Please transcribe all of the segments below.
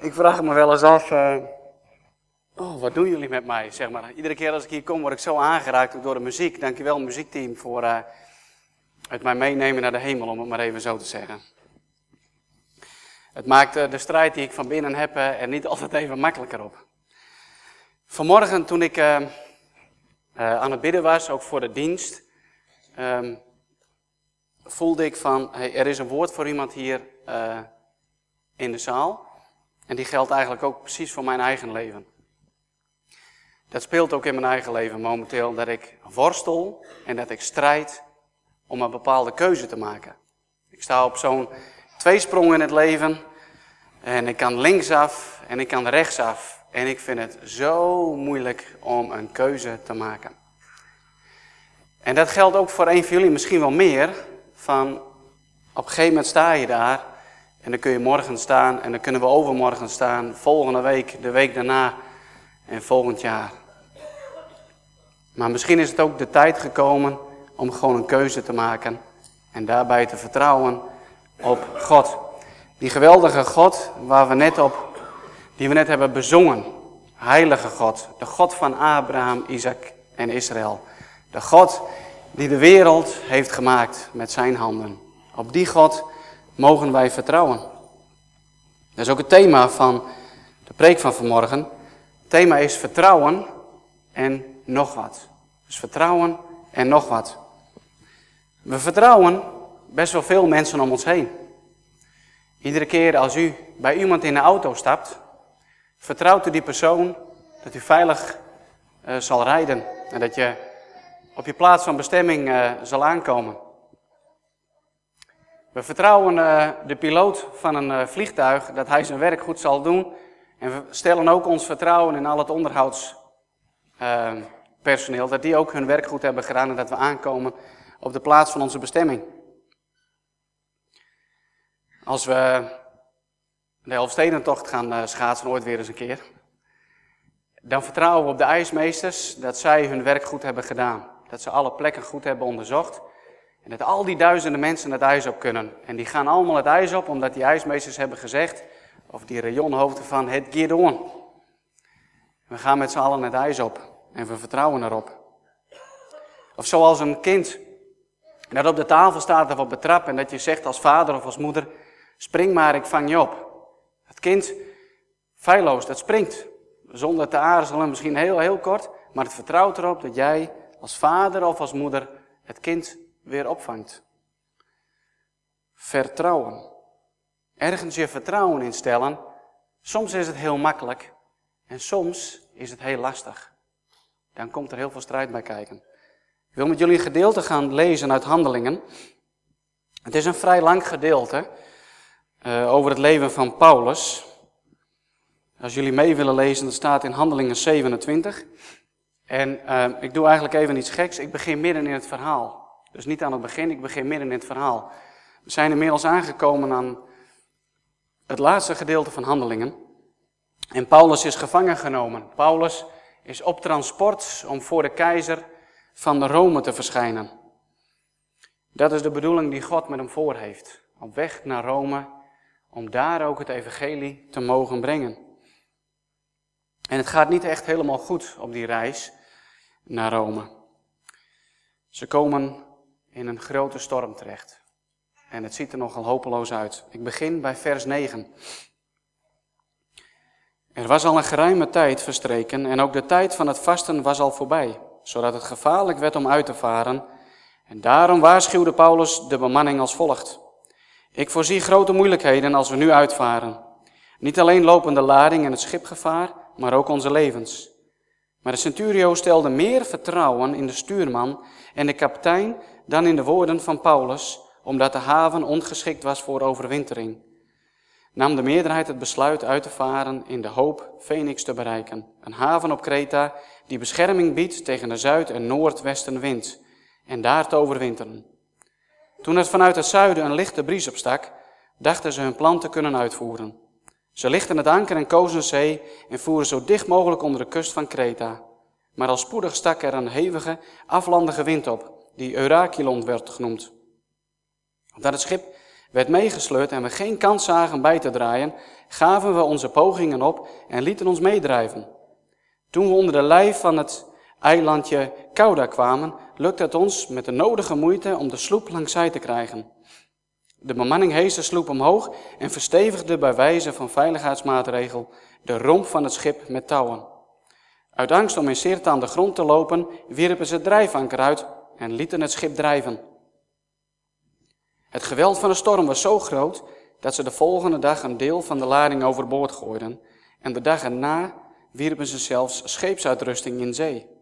Ik vraag me wel eens af, uh, oh, wat doen jullie met mij? Zeg maar. Iedere keer als ik hier kom word ik zo aangeraakt door de muziek. Dankjewel muziekteam voor uh, het mij meenemen naar de hemel, om het maar even zo te zeggen. Het maakt uh, de strijd die ik van binnen heb er niet altijd even makkelijker op. Vanmorgen toen ik aan het bidden was, ook voor de dienst, um, voelde ik van, er is een woord voor iemand hier in de zaal. En die geldt eigenlijk ook precies voor mijn eigen leven. Dat speelt ook in mijn eigen leven momenteel, dat ik worstel en dat ik strijd om een bepaalde keuze te maken. Ik sta op zo'n tweesprong in het leven en ik kan linksaf en ik kan rechtsaf. En ik vind het zo moeilijk om een keuze te maken. En dat geldt ook voor een van jullie misschien wel meer. Van op een gegeven moment sta je daar en dan kun je morgen staan en dan kunnen we overmorgen staan, volgende week, de week daarna en volgend jaar. Maar misschien is het ook de tijd gekomen om gewoon een keuze te maken en daarbij te vertrouwen op God. Die geweldige God waar we net op, die we net hebben bezongen. Heilige God, de God van Abraham, Isaac en Israël. De God die de wereld heeft gemaakt met zijn handen. Op die God mogen wij vertrouwen. Dat is ook het thema van de preek van vanmorgen. Het thema is vertrouwen en nog wat. Dus vertrouwen en nog wat. We vertrouwen best wel veel mensen om ons heen. Iedere keer als u bij iemand in de auto stapt, vertrouwt u die persoon dat u veilig uh, zal rijden en dat je op je plaats van bestemming uh, zal aankomen. We vertrouwen uh, de piloot van een uh, vliegtuig dat hij zijn werk goed zal doen. En we stellen ook ons vertrouwen in al het onderhoudspersoneel, uh, dat die ook hun werk goed hebben gedaan en dat we aankomen op de plaats van onze bestemming. Als we de Elfstedentocht gaan schaatsen ooit weer eens een keer, dan vertrouwen we op de ijsmeesters dat zij hun werk goed hebben gedaan. Dat ze alle plekken goed hebben onderzocht. En dat al die duizenden mensen het ijs op kunnen. En die gaan allemaal het ijs op omdat die ijsmeesters hebben gezegd, of die rayonhoofden van het Gideon. We gaan met z'n allen het ijs op en we vertrouwen erop. Of zoals een kind dat op de tafel staat of op de trap en dat je zegt als vader of als moeder, spring maar, ik vang je op. Het kind, feilloos, dat springt. Zonder te aarzelen, misschien heel, heel kort, maar het vertrouwt erop dat jij als vader of als moeder het kind weer opvangt. Vertrouwen. Ergens je vertrouwen instellen. Soms is het heel makkelijk en soms is het heel lastig. Dan komt er heel veel strijd bij kijken. Ik wil met jullie een gedeelte gaan lezen uit Handelingen. Het is een vrij lang gedeelte uh, over het leven van Paulus. Als jullie mee willen lezen, dat staat in Handelingen 27. En uh, ik doe eigenlijk even iets geks. Ik begin midden in het verhaal. Dus niet aan het begin, ik begin midden in het verhaal. We zijn inmiddels aangekomen aan het laatste gedeelte van Handelingen. En Paulus is gevangen genomen. Paulus is op transport om voor de keizer van de Rome te verschijnen. Dat is de bedoeling die God met hem voor heeft. Op weg naar Rome, om daar ook het evangelie te mogen brengen. En het gaat niet echt helemaal goed op die reis naar Rome. Ze komen in een grote storm terecht. En het ziet er nogal hopeloos uit. Ik begin bij vers 9. Er was al een geruime tijd verstreken en ook de tijd van het vasten was al voorbij, zodat het gevaarlijk werd om uit te varen. En daarom waarschuwde Paulus de bemanning als volgt. Ik voorzie grote moeilijkheden als we nu uitvaren. Niet alleen lopen de lading en het schip gevaar, maar ook onze levens. Maar de centurio stelde meer vertrouwen in de stuurman en de kapitein dan in de woorden van Paulus, omdat de haven ongeschikt was voor overwintering. Nam de meerderheid het besluit uit te varen in de hoop Phoenix te bereiken, een haven op Kreta die bescherming biedt tegen de zuid- en noordwestenwind, en daar te overwinteren. Toen het vanuit het zuiden een lichte bries opstak, dachten ze hun plan te kunnen uitvoeren. Ze lichten het anker en kozen zee en voeren zo dicht mogelijk onder de kust van Kreta. Maar al spoedig stak er een hevige, aflandige wind op, die Eurakilon werd genoemd. Dat het schip werd meegesleurd en we geen kans zagen bij te draaien, gaven we onze pogingen op en lieten ons meedrijven. Toen we onder de lijf van het eilandje Cauda kwamen, lukte het ons met de nodige moeite om de sloep langs zij te krijgen. De bemanning hees de sloep omhoog en verstevigde bij wijze van veiligheidsmaatregel de romp van het schip met touwen. Uit angst om in Sirte aan de grond te lopen, wierpen ze drijfanker uit en lieten het schip drijven. Het geweld van de storm was zo groot dat ze de volgende dag een deel van de lading overboord gooiden en de dag erna wierpen ze zelfs scheepsuitrusting in zee.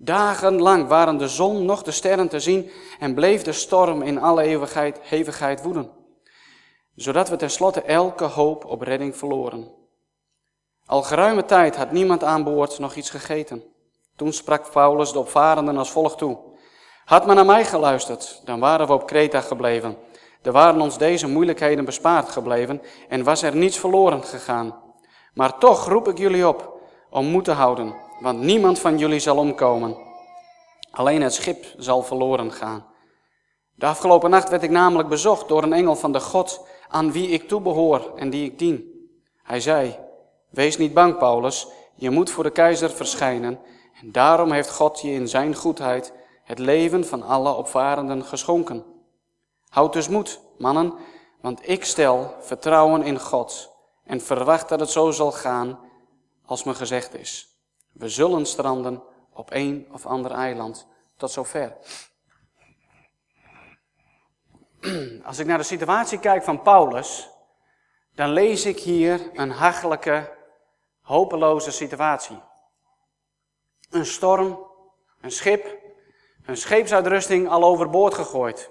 Dagenlang waren de zon nog de sterren te zien en bleef de storm in alle eeuwigheid, hevigheid woeden, zodat we tenslotte elke hoop op redding verloren. Al geruime tijd had niemand aan boord nog iets gegeten. Toen sprak Paulus de opvarenden als volgt toe. Had men naar mij geluisterd, dan waren we op Kreta gebleven. Er waren ons deze moeilijkheden bespaard gebleven en was er niets verloren gegaan. Maar toch roep ik jullie op om moed te houden, want niemand van jullie zal omkomen. Alleen het schip zal verloren gaan. De afgelopen nacht werd ik namelijk bezocht door een engel van de God aan wie ik toebehoor en die ik dien. Hij zei, wees niet bang Paulus, je moet voor de keizer verschijnen en daarom heeft God je in zijn goedheid het leven van alle opvarenden geschonken. Houd dus moed, mannen, want ik stel vertrouwen in God en verwacht dat het zo zal gaan als me gezegd is. We zullen stranden op een of ander eiland. Tot zover. Als ik naar de situatie kijk van Paulus, dan lees ik hier een hachelijke, hopeloze situatie. Een storm, een schip, een scheepsuitrusting al overboord gegooid.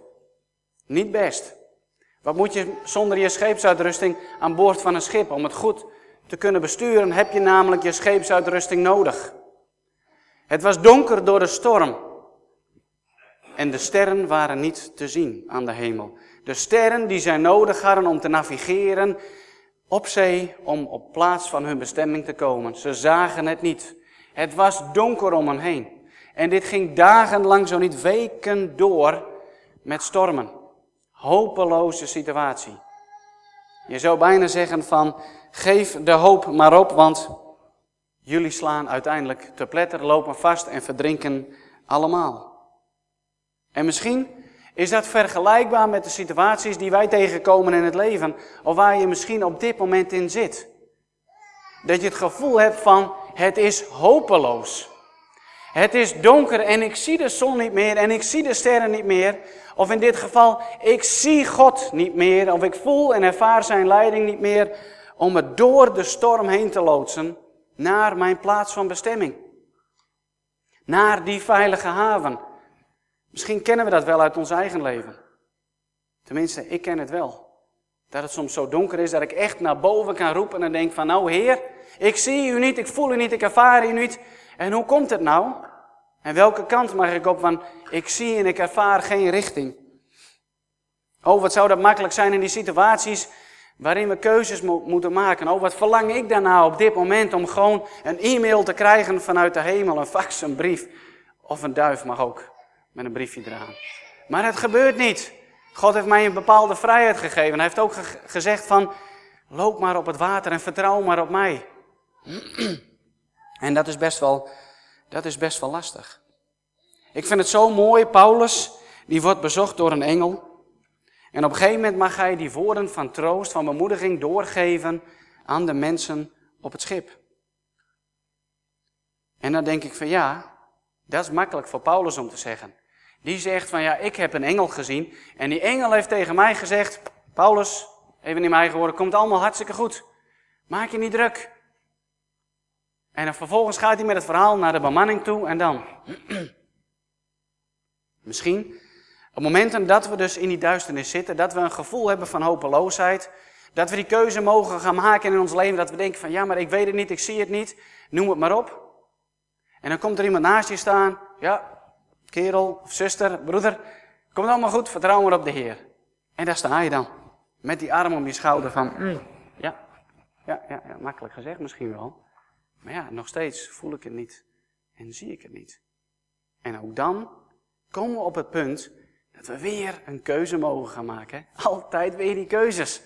Niet best. Wat moet je zonder je scheepsuitrusting aan boord van een schip? Om het goed te kunnen besturen heb je namelijk je scheepsuitrusting nodig. Het was donker door de storm. En de sterren waren niet te zien aan de hemel. De sterren die zij nodig hadden om te navigeren op zee, om op plaats van hun bestemming te komen. Ze zagen het niet. Het was donker om hen heen. En dit ging dagenlang, zo niet weken door met stormen. Hopeloze situatie. Je zou bijna zeggen van, geef de hoop maar op, want jullie slaan uiteindelijk te pletter, lopen vast en verdrinken allemaal. En misschien is dat vergelijkbaar met de situaties die wij tegenkomen in het leven, of waar je misschien op dit moment in zit. Dat je het gevoel hebt van, het is hopeloos. Het is donker en ik zie de zon niet meer en ik zie de sterren niet meer. Of in dit geval, ik zie God niet meer. Of ik voel en ervaar zijn leiding niet meer om het door de storm heen te loodsen naar mijn plaats van bestemming. Naar die veilige haven. Misschien kennen we dat wel uit ons eigen leven. Tenminste, ik ken het wel. Dat het soms zo donker is dat ik echt naar boven kan roepen en denk van nou Heer, ik zie u niet, ik voel u niet, ik ervaar u niet. En hoe komt het nou? En welke kant mag ik op? Want ik zie en ik ervaar geen richting. Oh, wat zou dat makkelijk zijn in die situaties waarin we keuzes mo moeten maken. Oh, wat verlang ik daarna op dit moment om gewoon een e-mail te krijgen vanuit de hemel, een fax, een brief. Of een duif mag ook, met een briefje eraan. Maar het gebeurt niet. God heeft mij een bepaalde vrijheid gegeven. Hij heeft ook gezegd van, loop maar op het water en vertrouw maar op mij. En dat is best wel, dat is best wel lastig. Ik vind het zo mooi, Paulus, die wordt bezocht door een engel. En op een gegeven moment mag hij die woorden van troost, van bemoediging doorgeven aan de mensen op het schip. En dan denk ik van ja, dat is makkelijk voor Paulus om te zeggen. Die zegt van ja, ik heb een engel gezien. En die engel heeft tegen mij gezegd, Paulus, even in mijn eigen komt allemaal hartstikke goed. Maak je niet druk. En dan vervolgens gaat hij met het verhaal naar de bemanning toe en dan. Misschien op momenten dat we dus in die duisternis zitten, dat we een gevoel hebben van hopeloosheid, dat we die keuze mogen gaan maken in ons leven, dat we denken van ja, maar ik weet het niet, ik zie het niet, noem het maar op. En dan komt er iemand naast je staan, ja, kerel of zuster, broeder, komt allemaal goed, vertrouw maar op de Heer. En daar sta je dan, met die arm om je schouder van, mm, ja, ja, ja, ja, makkelijk gezegd misschien wel. Maar ja, nog steeds voel ik het niet en zie ik het niet. En ook dan komen we op het punt Dat we weer een keuze mogen gaan maken. Altijd weer die keuzes.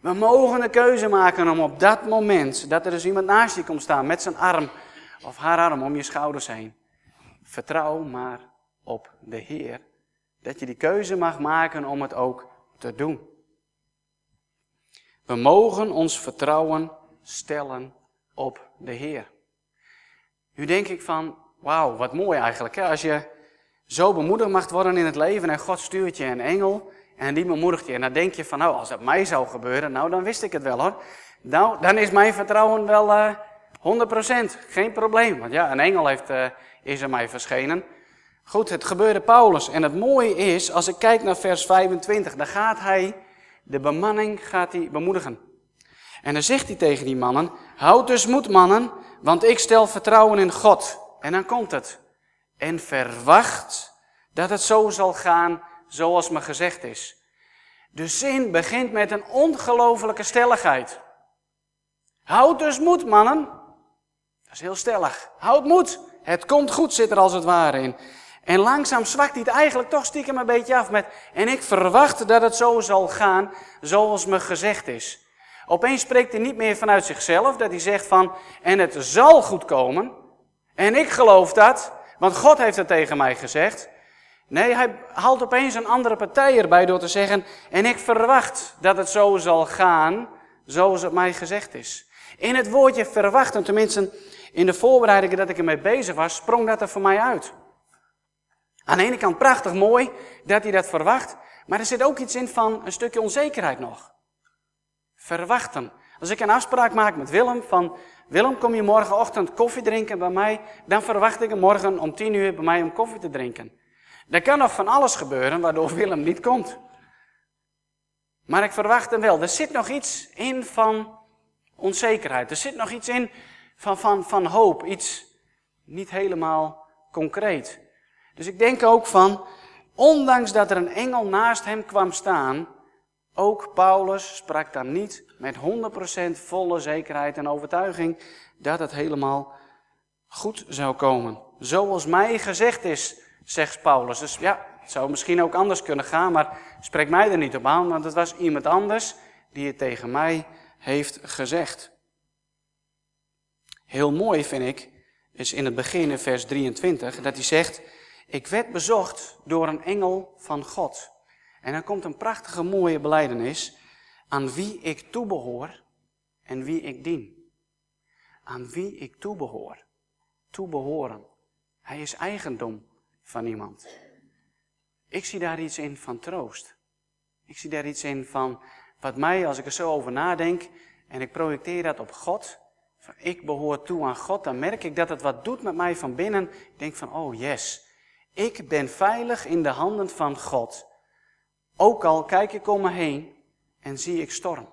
We mogen een keuze maken om op dat moment, dat er dus iemand naast je komt staan met zijn arm of haar arm om je schouders heen. Vertrouw maar op de Heer. Dat je die keuze mag maken om het ook te doen. We mogen ons vertrouwen stellen op de Heer. Nu denk ik van, wauw, wat mooi eigenlijk. Hè? Als je zo bemoedigd mag worden in het leven en God stuurt je een engel en die bemoedigt je. En dan denk je van, nou, als dat mij zou gebeuren, nou, dan wist ik het wel hoor. Nou, dan is mijn vertrouwen wel uh, eh, 100%, geen probleem. Want ja, een engel heeft, uh, is er mij verschenen. Goed, het gebeurde Paulus. En het mooie is, als ik kijk naar vers 25, dan gaat hij, de bemanning gaat hij bemoedigen. En dan zegt hij tegen die mannen, houd dus moed mannen, want ik stel vertrouwen in God. En dan komt het. En verwacht dat het zo zal gaan zoals me gezegd is. De zin begint met een ongelofelijke stelligheid. Houd dus moed, mannen. Dat is heel stellig. Houd moed. Het komt goed, zit er als het ware in. En langzaam zwakt hij het eigenlijk toch stiekem een beetje af met. En ik verwacht dat het zo zal gaan zoals me gezegd is. Opeens spreekt hij niet meer vanuit zichzelf, dat hij zegt van, en het zal goed komen. En ik geloof dat, want God heeft het tegen mij gezegd. Nee, hij haalt opeens een andere partij erbij door te zeggen, en ik verwacht dat het zo zal gaan, zoals het mij gezegd is. In het woordje verwachten, tenminste in de voorbereidingen dat ik ermee bezig was, sprong dat er voor mij uit. Aan de ene kant prachtig mooi dat hij dat verwacht, maar er zit ook iets in van een stukje onzekerheid nog. Verwachten. Als ik een afspraak maak met Willem van, Willem kom je morgenochtend koffie drinken bij mij, dan verwacht ik hem morgen om tien uur bij mij om koffie te drinken. Er kan nog van alles gebeuren waardoor Willem niet komt. Maar ik verwacht hem wel. Er zit nog iets in van onzekerheid. Er zit nog iets in van, van, van hoop. Iets niet helemaal concreet. Dus ik denk ook van, ondanks dat er een engel naast hem kwam staan, ook Paulus sprak dan niet met 100% volle zekerheid en overtuiging dat het helemaal goed zou komen. Zoals mij gezegd is, zegt Paulus. Dus ja, het zou misschien ook anders kunnen gaan, maar spreek mij er niet op aan, want het was iemand anders die het tegen mij heeft gezegd. Heel mooi vind ik, is in het begin in vers 23, dat hij zegt, ik werd bezocht door een engel van God. En dan komt een prachtige mooie beleidenis aan wie ik toebehoor en wie ik dien. Aan wie ik toebehoor. Toebehoren. Hij is eigendom van iemand. Ik zie daar iets in van troost. Ik zie daar iets in van wat mij, als ik er zo over nadenk en ik projecteer dat op God, van ik behoor toe aan God, dan merk ik dat het wat doet met mij van binnen. Ik denk van, oh yes, ik ben veilig in de handen van God. Ook al kijk ik om me heen en zie ik storm.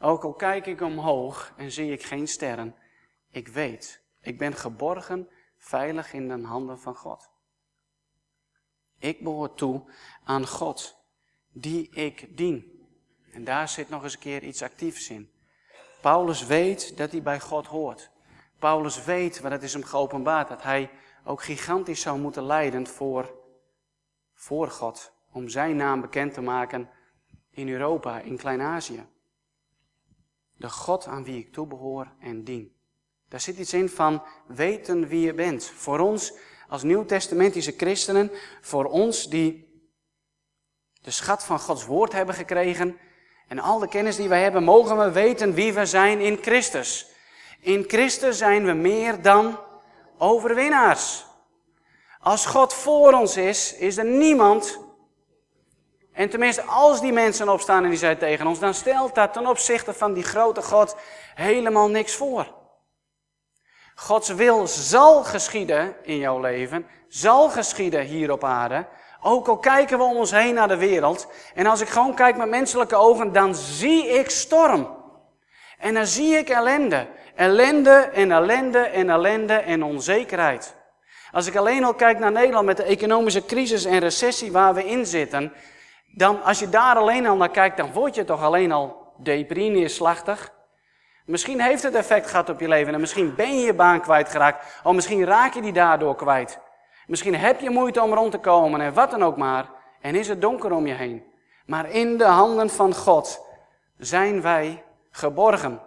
Ook al kijk ik omhoog en zie ik geen sterren. Ik weet, ik ben geborgen, veilig in de handen van God. Ik behoor toe aan God, die ik dien. En daar zit nog eens een keer iets actiefs in. Paulus weet dat hij bij God hoort. Paulus weet, wat het is hem geopenbaard, dat hij ook gigantisch zou moeten lijden voor, voor God. Om zijn naam bekend te maken in Europa, in Klein-Azië. De God aan wie ik toebehoor en dien. Daar zit iets in van weten wie je bent. Voor ons als nieuwtestamentische christenen, voor ons die de schat van Gods woord hebben gekregen en al de kennis die wij hebben, mogen we weten wie we zijn in Christus. In Christus zijn we meer dan overwinnaars. Als God voor ons is, is er niemand. En tenminste, als die mensen opstaan en die zijn tegen ons, dan stelt dat ten opzichte van die grote God helemaal niks voor. Gods wil zal geschieden in jouw leven, zal geschieden hier op aarde. Ook al kijken we om ons heen naar de wereld. En als ik gewoon kijk met menselijke ogen, dan zie ik storm. En dan zie ik ellende. Ellende en ellende en ellende en onzekerheid. Als ik alleen al kijk naar Nederland met de economische crisis en recessie waar we in zitten, dan als je daar alleen al naar kijkt, dan word je toch alleen al deprimeerslachtig. Misschien heeft het effect gehad op je leven en misschien ben je je baan kwijtgeraakt, of misschien raak je die daardoor kwijt. Misschien heb je moeite om rond te komen en wat dan ook maar. en is het donker om je heen. Maar in de handen van God zijn wij geborgen.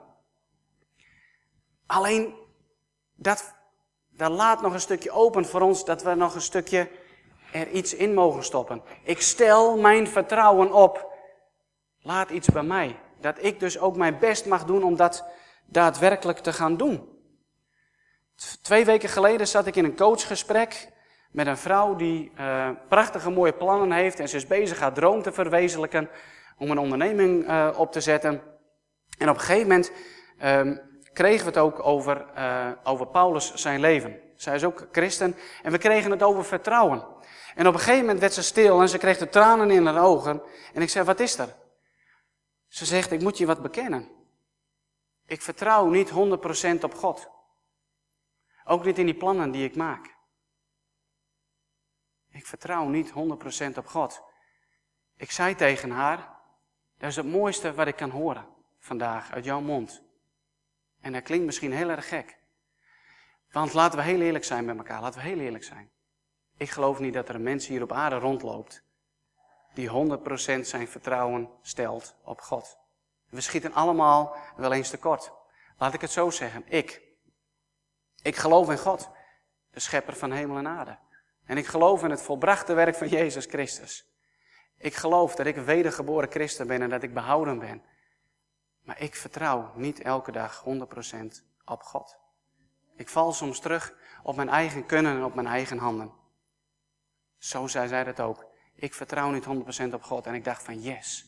Alleen dat, dat laat nog een stukje open voor ons dat we nog een stukje er iets in mogen stoppen. Ik stel mijn vertrouwen op. Laat iets bij mij. Dat ik dus ook mijn best mag doen om dat daadwerkelijk te gaan doen. Twee weken geleden zat ik in een coachgesprek met een vrouw die uh, prachtige mooie plannen heeft en ze is bezig haar droom te verwezenlijken om een onderneming uh, op te zetten. En op een gegeven moment um, kregen we het ook over, uh, over Paulus zijn leven. Zij is ook christen en we kregen het over vertrouwen. En op een gegeven moment werd ze stil en ze kreeg de tranen in haar ogen. En ik zei, wat is er? Ze zegt, ik moet je wat bekennen. Ik vertrouw niet 100% op God. Ook niet in die plannen die ik maak. Ik vertrouw niet 100% op God. Ik zei tegen haar, dat is het mooiste wat ik kan horen vandaag uit jouw mond. En dat klinkt misschien heel erg gek. Want laten we heel eerlijk zijn met elkaar, laten we heel eerlijk zijn. Ik geloof niet dat er een mens hier op aarde rondloopt die 100% zijn vertrouwen stelt op God. We schieten allemaal wel eens tekort. Laat ik het zo zeggen, ik. Ik geloof in God, de schepper van hemel en aarde. En ik geloof in het volbrachte werk van Jezus Christus. Ik geloof dat ik een wedergeboren christen ben en dat ik behouden ben. Maar ik vertrouw niet elke dag 100% op God. Ik val soms terug op mijn eigen kunnen en op mijn eigen handen. Zo zei zij dat ook. Ik vertrouw niet 100% op God. En ik dacht van yes.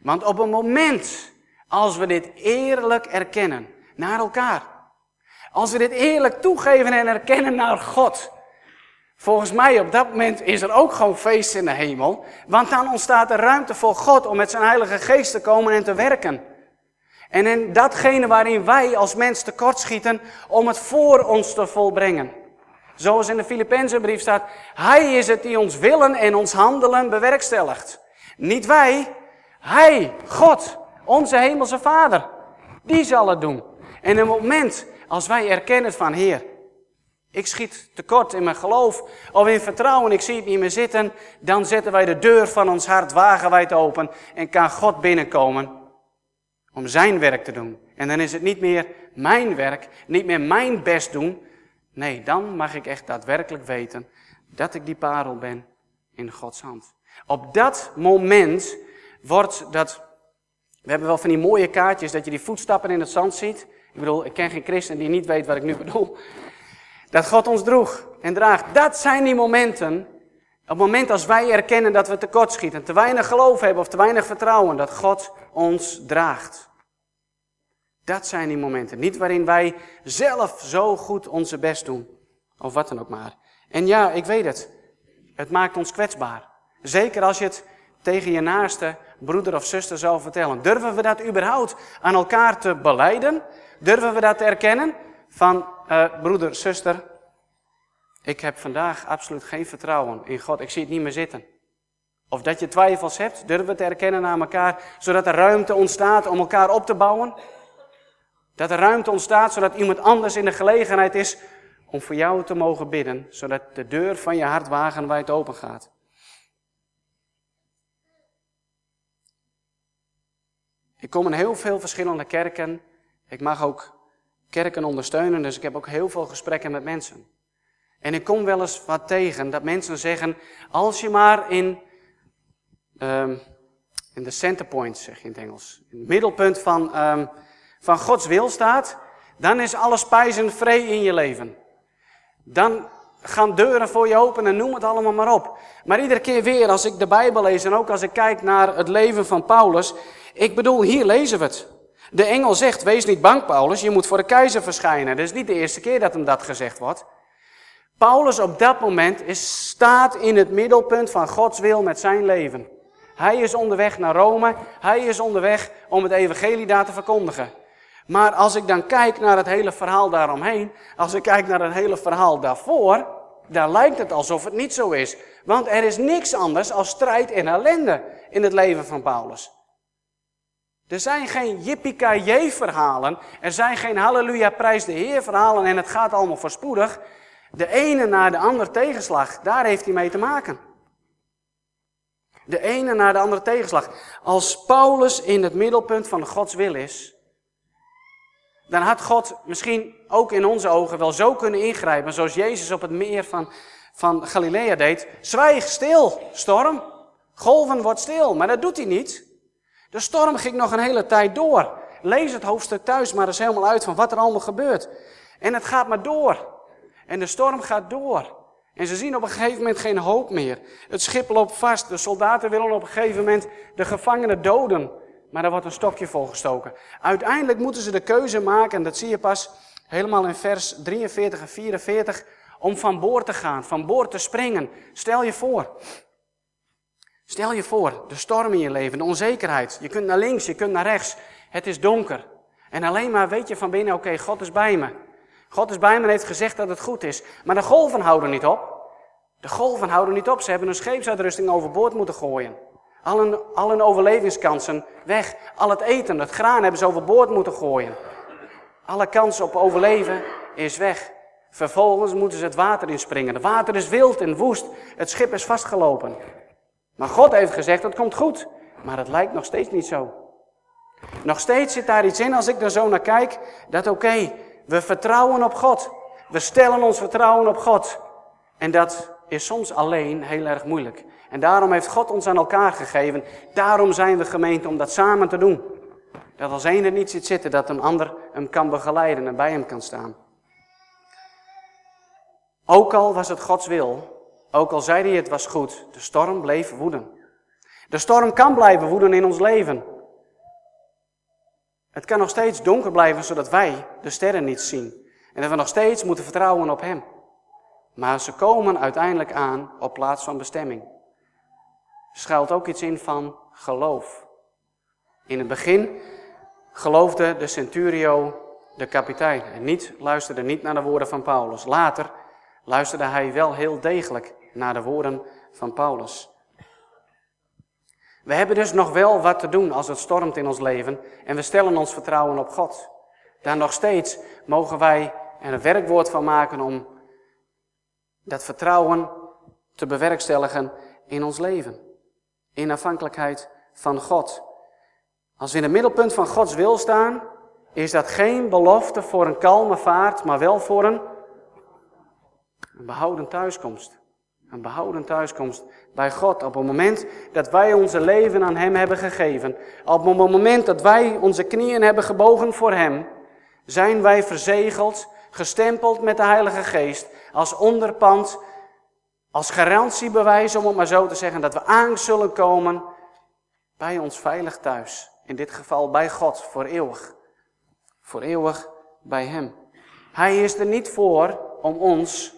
Want op een moment, als we dit eerlijk erkennen naar elkaar. Als we dit eerlijk toegeven en erkennen naar God. Volgens mij op dat moment is er ook gewoon feest in de hemel. Want dan ontstaat er ruimte voor God om met zijn heilige geest te komen en te werken. En in datgene waarin wij als mens tekortschieten om het voor ons te volbrengen. Zoals in de Filippenzenbrief staat, Hij is het die ons willen en ons handelen bewerkstelligt. Niet wij, Hij, God, onze hemelse Vader. Die zal het doen. En het moment als wij erkennen van Heer, ik schiet tekort in mijn geloof of in vertrouwen, ik zie het niet meer zitten, dan zetten wij de deur van ons hart wagenwijd open en kan God binnenkomen om zijn werk te doen. En dan is het niet meer mijn werk, niet meer mijn best doen, Nee, dan mag ik echt daadwerkelijk weten dat ik die parel ben in Gods hand. Op dat moment wordt dat. We hebben wel van die mooie kaartjes dat je die voetstappen in het zand ziet. Ik bedoel, ik ken geen christen die niet weet wat ik nu bedoel. Dat God ons droeg en draagt. Dat zijn die momenten. Op het moment als wij erkennen dat we tekortschieten, te weinig geloof hebben of te weinig vertrouwen, dat God ons draagt. Dat zijn die momenten. Niet waarin wij zelf zo goed onze best doen. Of wat dan ook maar. En ja, ik weet het. Het maakt ons kwetsbaar. Zeker als je het tegen je naaste broeder of zuster zou vertellen. Durven we dat überhaupt aan elkaar te beleiden? Durven we dat te erkennen? Van uh, broeder, zuster, ik heb vandaag absoluut geen vertrouwen in God. Ik zie het niet meer zitten. Of dat je twijfels hebt, durven we te erkennen aan elkaar, zodat er ruimte ontstaat om elkaar op te bouwen. Dat er ruimte ontstaat zodat iemand anders in de gelegenheid is om voor jou te mogen bidden, zodat de deur van je hart wagenwijd open gaat. Ik kom in heel veel verschillende kerken. Ik mag ook kerken ondersteunen, dus ik heb ook heel veel gesprekken met mensen. En ik kom wel eens wat tegen dat mensen zeggen: als je maar in, um, in de center point, zeg je in het Engels, in het middelpunt van um, van Gods wil staat, dan is alles pijs en vree in je leven. Dan gaan deuren voor je open en noem het allemaal maar op. Maar iedere keer weer als ik de Bijbel lees en ook als ik kijk naar het leven van Paulus, ik bedoel, hier lezen we het. De engel zegt, wees niet bang Paulus, je moet voor de keizer verschijnen. Dat is niet de eerste keer dat hem dat gezegd wordt. Paulus op dat moment is, staat in het middelpunt van Gods wil met zijn leven. Hij is onderweg naar Rome, hij is onderweg om het evangelie daar te verkondigen. Maar als ik dan kijk naar het hele verhaal daaromheen, als ik kijk naar het hele verhaal daarvoor, dan lijkt het alsof het niet zo is. Want er is niks anders als strijd en ellende in het leven van Paulus. Er zijn geen jippie verhalen, er zijn geen halleluja prijs de Heer verhalen en het gaat allemaal voorspoedig. De ene na de ander tegenslag, daar heeft hij mee te maken. De ene naar de andere tegenslag. Als Paulus in het middelpunt van Gods wil is, dan had God misschien ook in onze ogen wel zo kunnen ingrijpen, zoals Jezus op het meer van, van Galilea deed. Zwijg stil, storm. Golven wordt stil, maar dat doet hij niet. De storm ging nog een hele tijd door. Lees het hoofdstuk thuis maar eens helemaal uit van wat er allemaal gebeurt. En het gaat maar door. En de storm gaat door. En ze zien op een gegeven moment geen hoop meer. Het schip loopt vast. De soldaten willen op een gegeven moment de gevangenen doden. Maar daar wordt een stokje voor gestoken. Uiteindelijk moeten ze de keuze maken, en dat zie je pas helemaal in vers 43 en 44, om van boord te gaan, van boord te springen. Stel je voor. Stel je voor, de storm in je leven, de onzekerheid. Je kunt naar links, je kunt naar rechts. Het is donker. En alleen maar weet je van binnen, oké, God is bij me. God is bij me en heeft gezegd dat het goed is. Maar de golven houden niet op. De golven houden niet op. Ze hebben hun scheepsuitrusting overboord moeten gooien. Al hun, al hun overlevingskansen weg. Al het eten, het graan hebben ze overboord moeten gooien. Alle kans op overleven is weg. Vervolgens moeten ze het water inspringen. Het water is wild en woest. Het schip is vastgelopen. Maar God heeft gezegd, het komt goed. Maar het lijkt nog steeds niet zo. Nog steeds zit daar iets in als ik er zo naar kijk, dat oké, we vertrouwen op God. We stellen ons vertrouwen op God. En dat is soms alleen heel erg moeilijk. En daarom heeft God ons aan elkaar gegeven. Daarom zijn we gemeente om dat samen te doen. Dat als een er niet zit zitten, dat een ander hem kan begeleiden en bij hem kan staan. Ook al was het Gods wil, ook al zei hij het was goed, de storm bleef woeden. De storm kan blijven woeden in ons leven. Het kan nog steeds donker blijven zodat wij de sterren niet zien. En dat we nog steeds moeten vertrouwen op Hem. Maar ze komen uiteindelijk aan op plaats van bestemming. Schuilt ook iets in van geloof. In het begin geloofde de centurio de kapitein en niet, luisterde niet naar de woorden van Paulus. Later luisterde hij wel heel degelijk naar de woorden van Paulus. We hebben dus nog wel wat te doen als het stormt in ons leven en we stellen ons vertrouwen op God. Daar nog steeds mogen wij er een werkwoord van maken om dat vertrouwen te bewerkstelligen in ons leven. In afhankelijkheid van God. Als we in het middelpunt van Gods wil staan, is dat geen belofte voor een kalme vaart, maar wel voor een, een behouden thuiskomst. Een behouden thuiskomst bij God. Op het moment dat wij onze leven aan Hem hebben gegeven. Op het moment dat wij onze knieën hebben gebogen voor Hem. Zijn wij verzegeld, gestempeld met de Heilige Geest. Als onderpand, als garantiebewijs om het maar zo te zeggen. Dat we aan zullen komen bij ons veilig thuis. In dit geval bij God, voor eeuwig. Voor eeuwig bij Hem. Hij is er niet voor om ons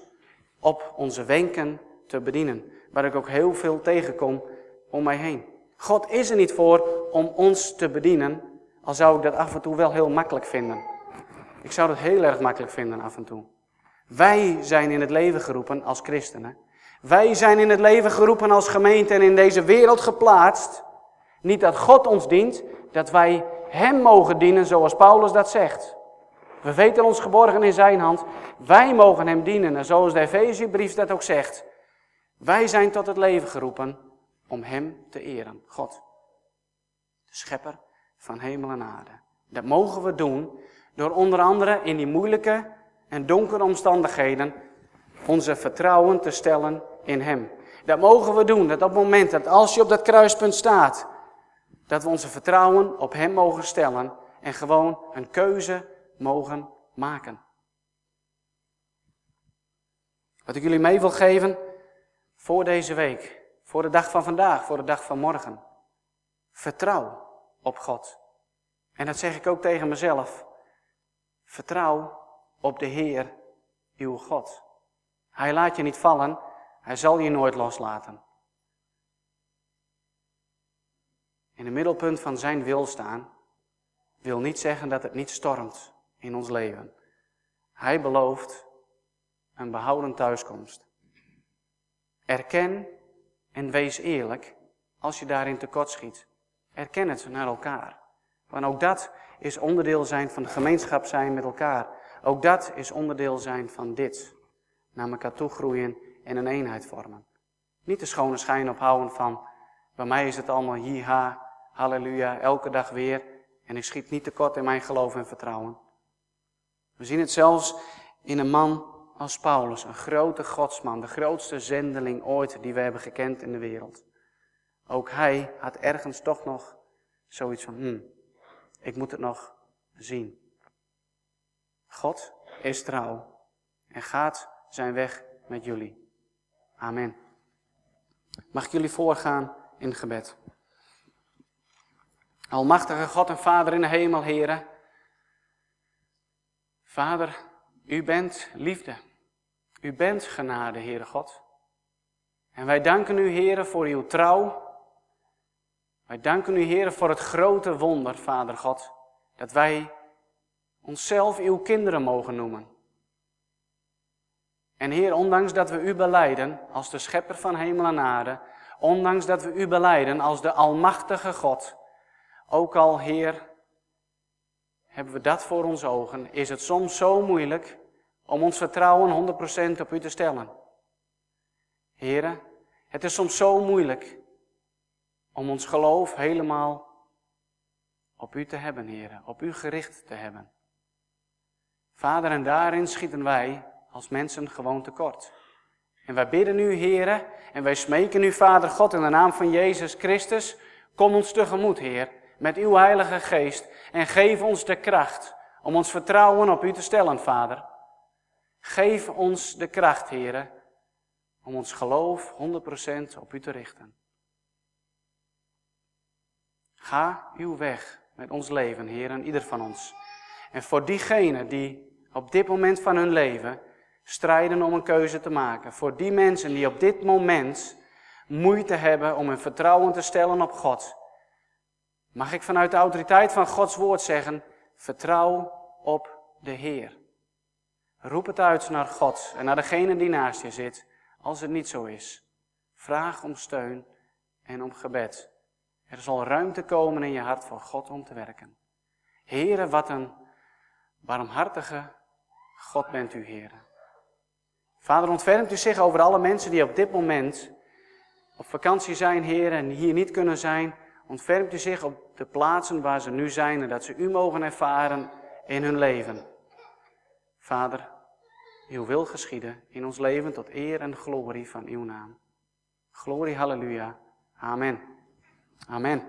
op onze wenken te bedienen. Waar ik ook heel veel tegenkom om mij heen. God is er niet voor om ons te bedienen, al zou ik dat af en toe wel heel makkelijk vinden. Ik zou dat heel erg makkelijk vinden af en toe. Wij zijn in het leven geroepen als christenen. Wij zijn in het leven geroepen als gemeente en in deze wereld geplaatst. Niet dat God ons dient, dat wij Hem mogen dienen zoals Paulus dat zegt. We weten ons geborgen in Zijn hand. Wij mogen Hem dienen en zoals de Efeziebrief dat ook zegt. Wij zijn tot het leven geroepen om Hem te eren, God. De schepper van hemel en aarde. Dat mogen we doen door onder andere in die moeilijke en donkere omstandigheden onze vertrouwen te stellen in Hem. Dat mogen we doen, dat op het moment dat als je op dat kruispunt staat, dat we onze vertrouwen op Hem mogen stellen en gewoon een keuze mogen maken. Wat ik jullie mee wil geven, voor deze week, voor de dag van vandaag, voor de dag van morgen. Vertrouw op God. En dat zeg ik ook tegen mezelf. Vertrouw op de Heer, uw God. Hij laat je niet vallen, hij zal je nooit loslaten. In het middelpunt van zijn wil staan, wil niet zeggen dat het niet stormt in ons leven. Hij belooft een behouden thuiskomst. Erken en wees eerlijk als je daarin tekort schiet. Erken het naar elkaar. Want ook dat is onderdeel zijn van de gemeenschap zijn met elkaar. Ook dat is onderdeel zijn van dit. Naar elkaar toe groeien en een eenheid vormen. Niet de schone schijn ophouden van Bij mij is het allemaal jiha, halleluja, elke dag weer. En ik schiet niet tekort in mijn geloof en vertrouwen. We zien het zelfs in een man als Paulus, een grote godsman, de grootste zendeling ooit die we hebben gekend in de wereld. Ook hij had ergens toch nog zoiets van, hmm, ik moet het nog zien. God is trouw en gaat zijn weg met jullie. Amen. Mag ik jullie voorgaan in gebed? Almachtige God en Vader in de hemel, heren. Vader, u bent liefde. U bent genade, Heere God. En wij danken u, Heere, voor uw trouw. Wij danken u, Heere, voor het grote wonder, Vader God, dat wij onszelf uw kinderen mogen noemen. En Heer, ondanks dat we u beleiden als de schepper van hemel en aarde, ondanks dat we u beleiden als de almachtige God, ook al Heer, hebben we dat voor ons ogen, is het soms zo moeilijk om ons vertrouwen 100% op u te stellen. Heren, het is soms zo moeilijk om ons geloof helemaal op u te hebben, heren, op u gericht te hebben. Vader, en daarin schieten wij als mensen gewoon tekort. En wij bidden u, heren, en wij smeken u, Vader God, in de naam van Jezus Christus, kom ons tegemoet, Heer, met uw Heilige Geest en geef ons de kracht om ons vertrouwen op u te stellen, Vader. Geef ons de kracht, heren, om ons geloof 100% op u te richten. Ga uw weg met ons leven, heren, ieder van ons. En voor diegenen die op dit moment van hun leven strijden om een keuze te maken, voor die mensen die op dit moment moeite hebben om hun vertrouwen te stellen op God, mag ik vanuit de autoriteit van Gods woord zeggen, vertrouw op de Heer. Roep het uit naar God en naar degene die naast je zit, als het niet zo is. Vraag om steun en om gebed. Er zal ruimte komen in je hart voor God om te werken. Heren, wat een barmhartige God bent u, heren. Vader, ontfermt u zich over alle mensen die op dit moment op vakantie zijn, heren, en hier niet kunnen zijn. Ontfermt u zich op de plaatsen waar ze nu zijn en dat ze u mogen ervaren in hun leven. Vader, uw wil geschieden in ons leven tot eer en glorie van uw naam. Glorie, halleluja. Amen. Amen.